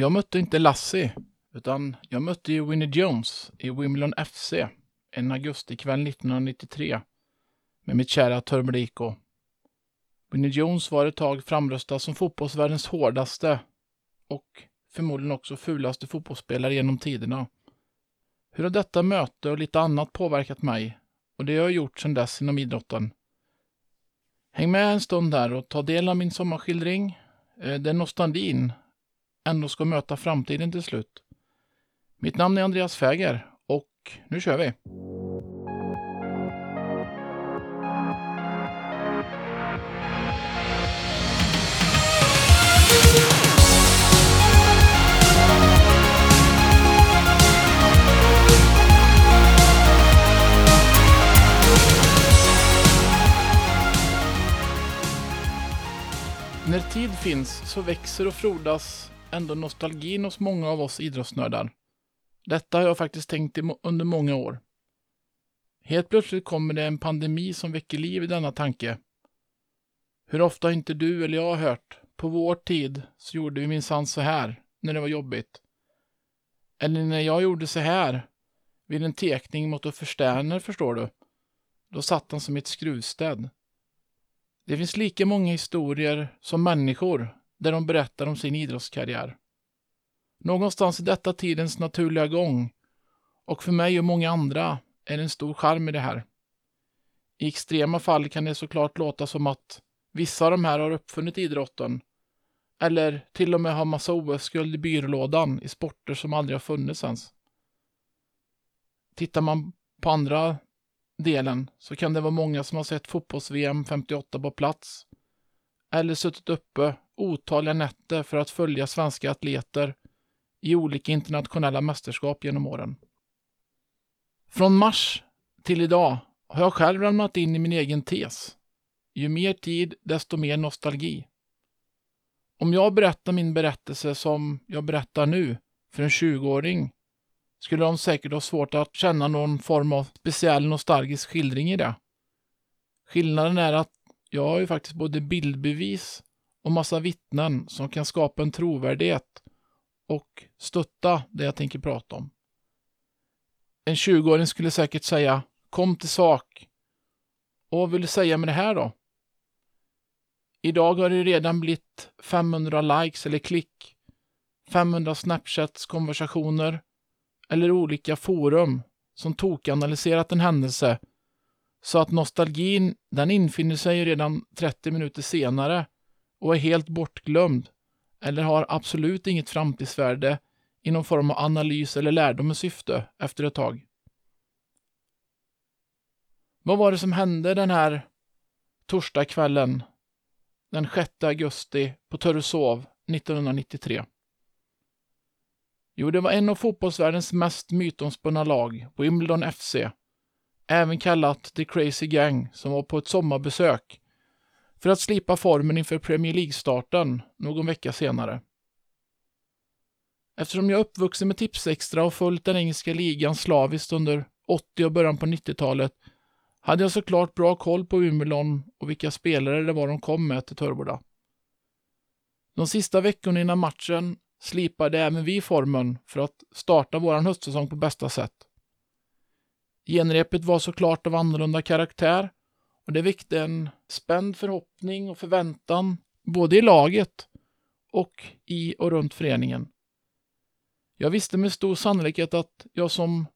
Jag mötte inte Lassie, utan jag mötte ju Winnie Jones i Wimbledon FC en augustikväll 1993 med mitt kära Turmerico. Winnie Jones var ett tag framröstad som fotbollsvärldens hårdaste och förmodligen också fulaste fotbollsspelare genom tiderna. Hur har detta möte och lite annat påverkat mig och det jag har gjort sedan dess inom idrotten? Häng med en stund där och ta del av min sommarskildring, eh, Det är nostalgin ändå ska möta framtiden till slut. Mitt namn är Andreas Fäger och nu kör vi! När tid finns så växer och frodas ändå nostalgin hos många av oss idrottsnördar. Detta har jag faktiskt tänkt under många år. Helt plötsligt kommer det en pandemi som väcker liv i denna tanke. Hur ofta har inte du eller jag hört, på vår tid så gjorde vi minsann så här, när det var jobbigt. Eller när jag gjorde så här, vid en tekning mot Förstärner förstår du. Då satt han som ett skruvstäd. Det finns lika många historier som människor där de berättar om sin idrottskarriär. Någonstans i detta tidens naturliga gång och för mig och många andra är det en stor charm i det här. I extrema fall kan det såklart låta som att vissa av de här har uppfunnit idrotten eller till och med har massa OS-guld i byrålådan i sporter som aldrig har funnits ens. Tittar man på andra delen så kan det vara många som har sett fotbolls-VM 58 på plats eller suttit uppe otaliga nätter för att följa svenska atleter i olika internationella mästerskap genom åren. Från mars till idag har jag själv ramlat in i min egen tes. Ju mer tid, desto mer nostalgi. Om jag berättar min berättelse som jag berättar nu för en 20-åring skulle de säkert ha svårt att känna någon form av speciell nostalgisk skildring i det. Skillnaden är att jag har ju faktiskt både bildbevis och massa vittnen som kan skapa en trovärdighet och stötta det jag tänker prata om. En 20-åring skulle säkert säga Kom till sak. Och vad vill du säga med det här då? Idag har det redan blivit 500 likes eller klick, 500 Snapchats konversationer eller olika forum som tokanalyserat en händelse så att nostalgin den infinner sig redan 30 minuter senare och är helt bortglömd eller har absolut inget framtidsvärde i någon form av analys eller lärdom syfte efter ett tag. Vad var det som hände den här torsdagskvällen den 6 augusti på Törresov 1993? Jo, det var en av fotbollsvärldens mest mytomspunna lag, Wimbledon FC, även kallat The Crazy Gang, som var på ett sommarbesök för att slipa formen inför Premier League-starten någon vecka senare. Eftersom jag är uppvuxen med Tipsextra och följt den engelska ligan slaviskt under 80 och början på 90-talet hade jag såklart bra koll på Wimbledon och vilka spelare det var de kom med till Törboda. De sista veckorna innan matchen slipade även vi formen för att starta vår höstsäsong på bästa sätt. Genrepet var såklart av annorlunda karaktär och det väckte en spänd förhoppning och förväntan både i laget och i och runt föreningen. Jag visste med stor sannolikhet att jag som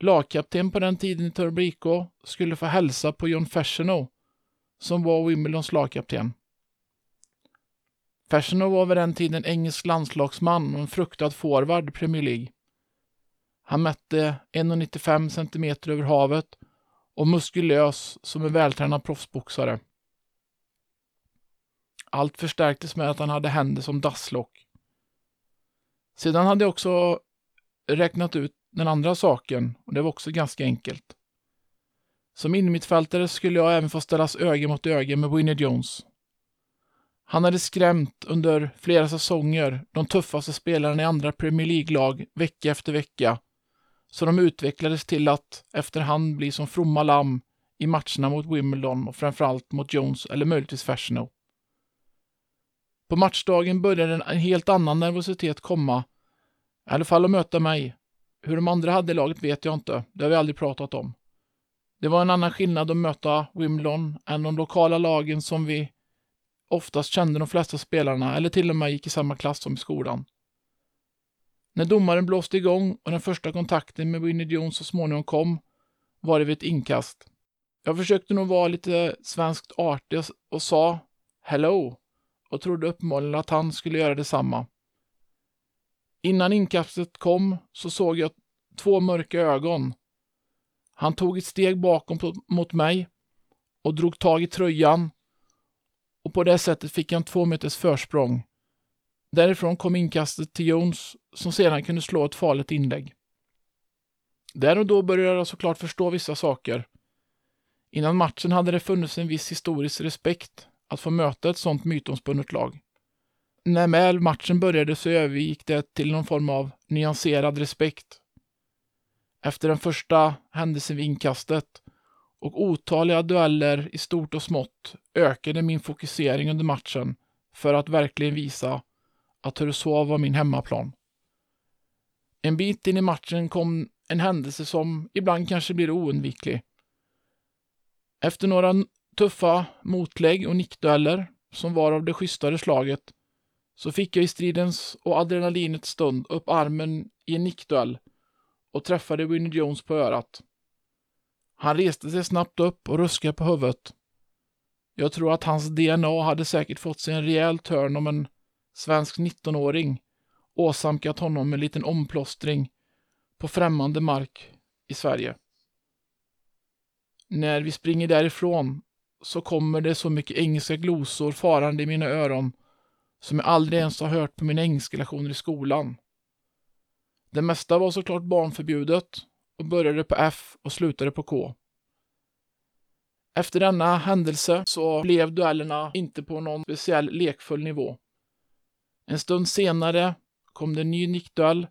lagkapten på den tiden i Turbo skulle få hälsa på John Fersenow som var Wimbledons lagkapten. Fersenow var vid den tiden engelsk landslagsman och en fruktad forward i Premier League. Han mätte 1,95 cm över havet och muskulös som en vältränad proffsboxare. Allt förstärktes med att han hade händer som dasslock. Sedan hade jag också räknat ut den andra saken och det var också ganska enkelt. Som innermittfältare skulle jag även få ställas öga mot öga med Winnie Jones. Han hade skrämt under flera säsonger de tuffaste spelarna i andra Premier League-lag vecka efter vecka så de utvecklades till att efterhand bli som fromma lamm i matcherna mot Wimbledon och framförallt mot Jones eller möjligtvis Fashionow. På matchdagen började en helt annan nervositet komma. I alla fall att möta mig. Hur de andra hade i laget vet jag inte. Det har vi aldrig pratat om. Det var en annan skillnad att möta Wimbledon än de lokala lagen som vi oftast kände de flesta spelarna eller till och med gick i samma klass som i skolan. När domaren blåste igång och den första kontakten med Winnie Jones så småningom kom var det vid ett inkast. Jag försökte nog vara lite svenskt artig och sa ”Hello” och trodde uppenbarligen att han skulle göra detsamma. Innan inkastet kom så såg jag två mörka ögon. Han tog ett steg bakom mot mig och drog tag i tröjan och på det sättet fick han två meters försprång. Därifrån kom inkastet till Jones som sedan kunde slå ett farligt inlägg. Där och då började jag såklart förstå vissa saker. Innan matchen hade det funnits en viss historisk respekt att få möta ett sådant mytomspunnet lag. När väl matchen började så övergick det till någon form av nyanserad respekt. Efter den första händelsen vid inkastet och otaliga dueller i stort och smått ökade min fokusering under matchen för att verkligen visa att Höreshov var min hemmaplan. En bit in i matchen kom en händelse som ibland kanske blir oundviklig. Efter några tuffa motlägg och nickdueller, som var av det schysstare slaget, så fick jag i stridens och adrenalinets stund upp armen i en nickduell och träffade Winnie Jones på örat. Han reste sig snabbt upp och ruskade på huvudet. Jag tror att hans DNA hade säkert fått sig en rejäl törn om en svensk 19-åring åsamkat honom en liten omplåstring på främmande mark i Sverige. När vi springer därifrån så kommer det så mycket engelska glosor farande i mina öron som jag aldrig ens har hört på mina engelska lektioner i skolan. Det mesta var såklart barnförbjudet och började på F och slutade på K. Efter denna händelse så blev duellerna inte på någon speciell lekfull nivå. En stund senare kom det en ny nickduell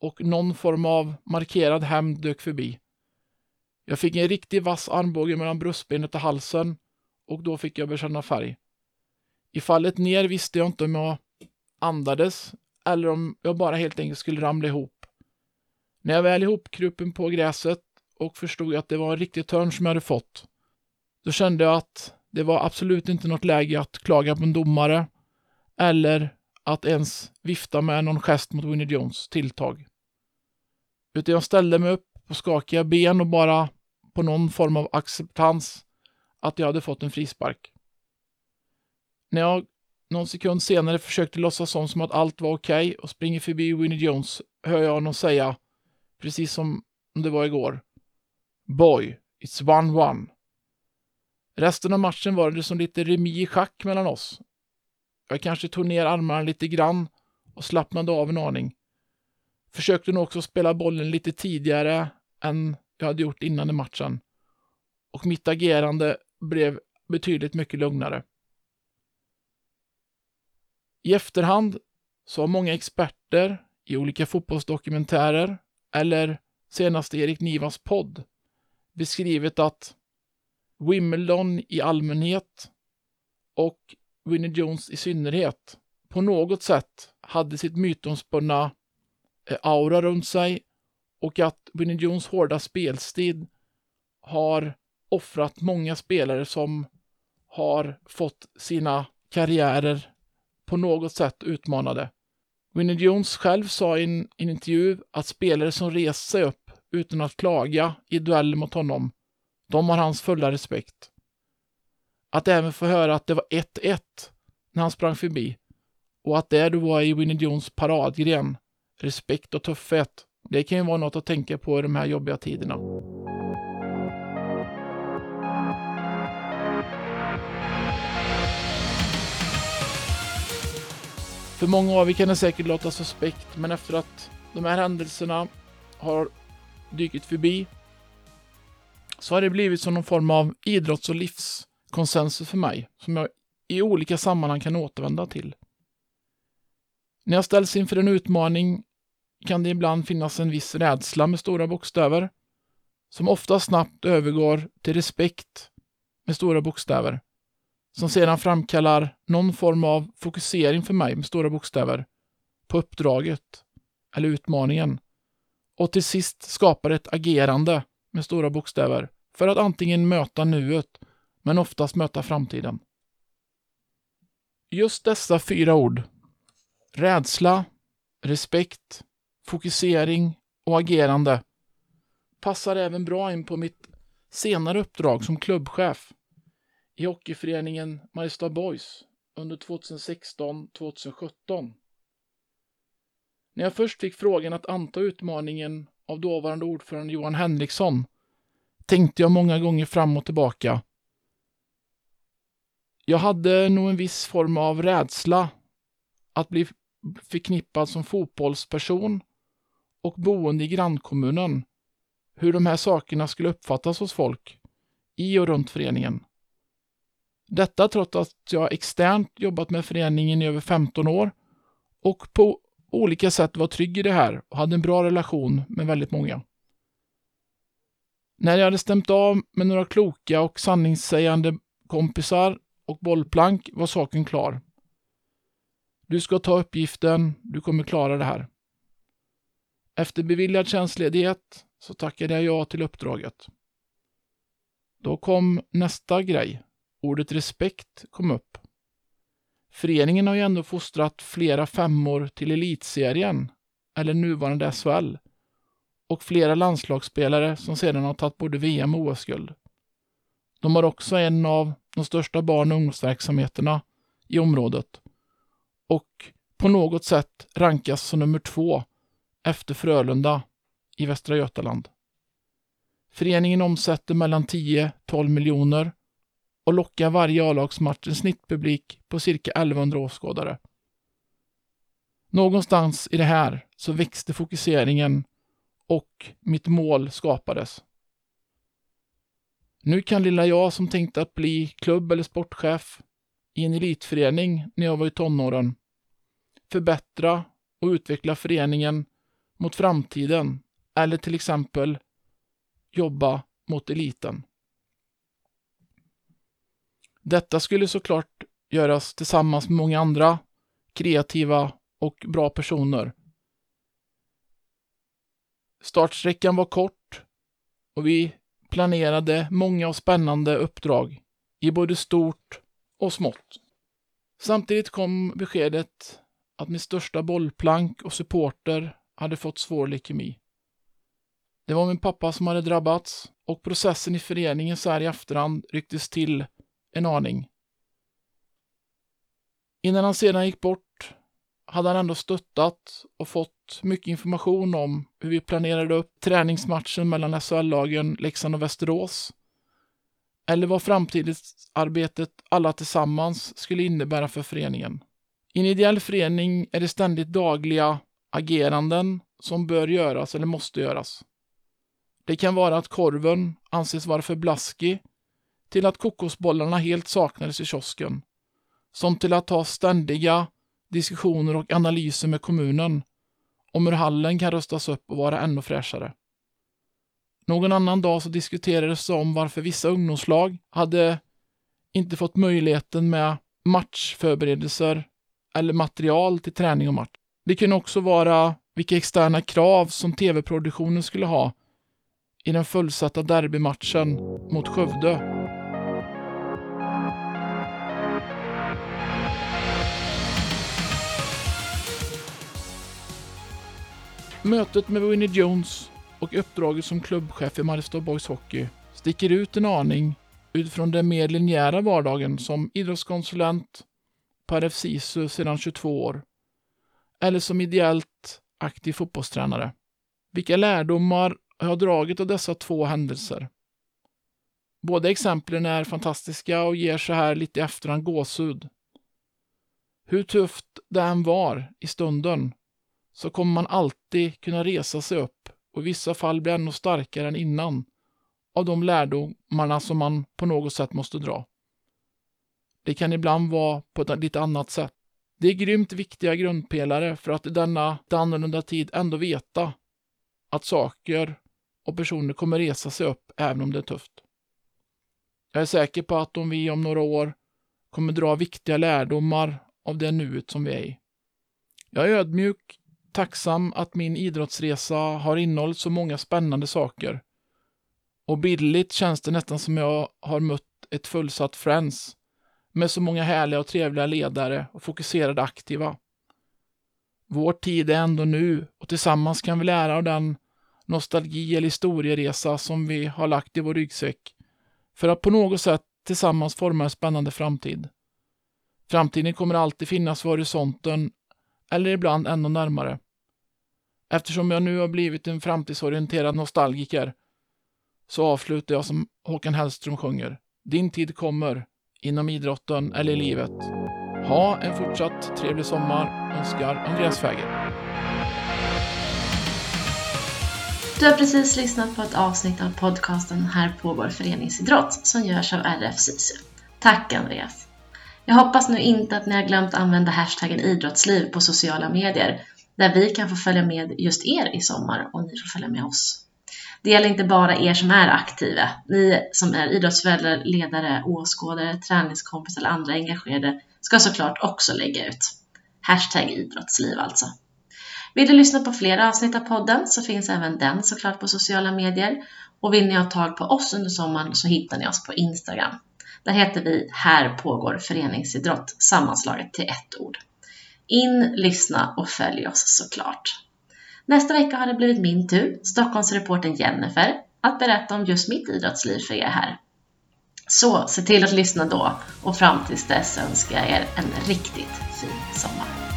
och någon form av markerad hämnd dök förbi. Jag fick en riktigt vass armbåge mellan bröstbenet och halsen och då fick jag bekänna färg. I fallet ner visste jag inte om jag andades eller om jag bara helt enkelt skulle ramla ihop. När jag väl ihopkrupen på gräset och förstod att det var en riktig törn som jag hade fått, då kände jag att det var absolut inte något läge att klaga på en domare eller att ens vifta med någon gest mot Winnie Jones tilltag. Utan jag ställde mig upp på skakiga ben och bara på någon form av acceptans att jag hade fått en frispark. När jag någon sekund senare försökte låtsas som, som att allt var okej okay och springer förbi Winnie Jones hör jag honom säga, precis som det var igår. Boy, it's one-one. Resten av matchen var det som lite remi i schack mellan oss. Jag kanske tog ner armarna lite grann och slappnade av en aning. Försökte nog också spela bollen lite tidigare än jag hade gjort innan i matchen. Och mitt agerande blev betydligt mycket lugnare. I efterhand så har många experter i olika fotbollsdokumentärer eller senast Erik Nivas podd beskrivit att Wimbledon i allmänhet och Winnie Jones i synnerhet på något sätt hade sitt mytomspunna eh, aura runt sig och att Winnie Jones hårda spelstil har offrat många spelare som har fått sina karriärer på något sätt utmanade. Winnie Jones själv sa i en, en intervju att spelare som reser sig upp utan att klaga i dueller mot honom, de har hans fulla respekt. Att även få höra att det var 1-1 när han sprang förbi. Och att det då var i Winnie Jones paradgren, respekt och tuffhet, det kan ju vara något att tänka på i de här jobbiga tiderna. För många av er kan det säkert låta suspekt, men efter att de här händelserna har dykt förbi så har det blivit som någon form av idrotts och livs konsensus för mig, som jag i olika sammanhang kan återvända till. När jag ställs inför en utmaning kan det ibland finnas en viss rädsla med stora bokstäver, som ofta snabbt övergår till respekt med stora bokstäver, som sedan framkallar någon form av fokusering för mig med stora bokstäver på uppdraget eller utmaningen och till sist skapar ett agerande med stora bokstäver för att antingen möta nuet men oftast möta framtiden. Just dessa fyra ord, rädsla, respekt, fokusering och agerande, passar även bra in på mitt senare uppdrag som klubbchef i hockeyföreningen Mariestad Boys under 2016-2017. När jag först fick frågan att anta utmaningen av dåvarande ordförande Johan Henriksson tänkte jag många gånger fram och tillbaka. Jag hade nog en viss form av rädsla att bli förknippad som fotbollsperson och boende i grannkommunen. Hur de här sakerna skulle uppfattas hos folk i och runt föreningen. Detta trots att jag externt jobbat med föreningen i över 15 år och på olika sätt var trygg i det här och hade en bra relation med väldigt många. När jag hade stämt av med några kloka och sanningssägande kompisar och bollplank var saken klar. Du ska ta uppgiften, du kommer klara det här. Efter beviljad tjänstledighet så tackade jag ja till uppdraget. Då kom nästa grej. Ordet respekt kom upp. Föreningen har ju ändå fostrat flera femmor till elitserien, eller nuvarande SHL, och flera landslagsspelare som sedan har tagit både VM och OS-guld. De har också en av de största barn och ungdomsverksamheterna i området och på något sätt rankas som nummer två efter Frölunda i Västra Götaland. Föreningen omsätter mellan 10-12 miljoner och lockar varje A-lagsmatch en snittpublik på cirka 1100 åskådare. Någonstans i det här så växte fokuseringen och mitt mål skapades. Nu kan lilla jag som tänkte att bli klubb eller sportchef i en elitförening när jag var i tonåren förbättra och utveckla föreningen mot framtiden eller till exempel jobba mot eliten. Detta skulle såklart göras tillsammans med många andra kreativa och bra personer. Startsträckan var kort och vi planerade många och spännande uppdrag i både stort och smått. Samtidigt kom beskedet att min största bollplank och supporter hade fått svår leukemi. Det var min pappa som hade drabbats och processen i föreningen så här i efterhand rycktes till en aning. Innan han sedan gick bort hade han ändå stöttat och fått mycket information om hur vi planerade upp träningsmatchen mellan SHL-lagen Leksand och Västerås. Eller vad framtidsarbetet alla tillsammans skulle innebära för föreningen. I en ideell förening är det ständigt dagliga ageranden som bör göras eller måste göras. Det kan vara att korven anses vara för blaskig till att kokosbollarna helt saknades i kiosken. Som till att ha ständiga diskussioner och analyser med kommunen om hur hallen kan rustas upp och vara ännu fräschare. Någon annan dag så diskuterades det om varför vissa ungdomslag hade inte fått möjligheten med matchförberedelser eller material till träning och match. Det kunde också vara vilka externa krav som tv-produktionen skulle ha i den fullsatta derbymatchen mot Skövde Mötet med Winnie Jones och uppdraget som klubbchef i Mariestad Boys Hockey sticker ut en aning utifrån den mer linjära vardagen som idrottskonsulent på RF SISU sedan 22 år eller som ideellt aktiv fotbollstränare. Vilka lärdomar har jag dragit av dessa två händelser? Båda exemplen är fantastiska och ger så här lite i efterhand gåshud. Hur tufft det än var i stunden så kommer man alltid kunna resa sig upp och i vissa fall bli ännu starkare än innan av de lärdomarna som man på något sätt måste dra. Det kan ibland vara på ett lite annat sätt. Det är grymt viktiga grundpelare för att i denna annorlunda tid ändå veta att saker och personer kommer resa sig upp även om det är tufft. Jag är säker på att om vi om några år kommer dra viktiga lärdomar av det nuet som vi är i. Jag är ödmjuk, tacksam att min idrottsresa har innehållit så många spännande saker. Och bildligt känns det nästan som jag har mött ett fullsatt Friends med så många härliga och trevliga ledare och fokuserade aktiva. Vår tid är ändå nu och tillsammans kan vi lära av den nostalgi eller historieresa som vi har lagt i vår ryggsäck för att på något sätt tillsammans forma en spännande framtid. Framtiden kommer alltid finnas vid horisonten eller ibland ännu närmare. Eftersom jag nu har blivit en framtidsorienterad nostalgiker så avslutar jag som Håkan Hellström sjunger. Din tid kommer, inom idrotten eller i livet. Ha en fortsatt trevlig sommar, önskar Andreas Fäger. Du har precis lyssnat på ett avsnitt av podcasten Här pågår föreningsidrott som görs av RF SISU. Tack Andreas! Jag hoppas nu inte att ni har glömt använda hashtaggen idrottsliv på sociala medier där vi kan få följa med just er i sommar och ni får följa med oss. Det gäller inte bara er som är aktiva. Ni som är idrottsföräldrar, ledare, åskådare, träningskompisar eller andra engagerade ska såklart också lägga ut. Hashtag idrottsliv alltså. Vill du lyssna på fler avsnitt av podden så finns även den såklart på sociala medier. Och vill ni ha tag på oss under sommaren så hittar ni oss på Instagram. Där heter vi Här pågår föreningsidrott sammanslaget till ett ord. In, lyssna och följ oss såklart. Nästa vecka har det blivit min tur, Stockholmsreporten Jennifer, att berätta om just mitt idrottsliv för er här. Så se till att lyssna då och fram tills dess önskar jag er en riktigt fin sommar.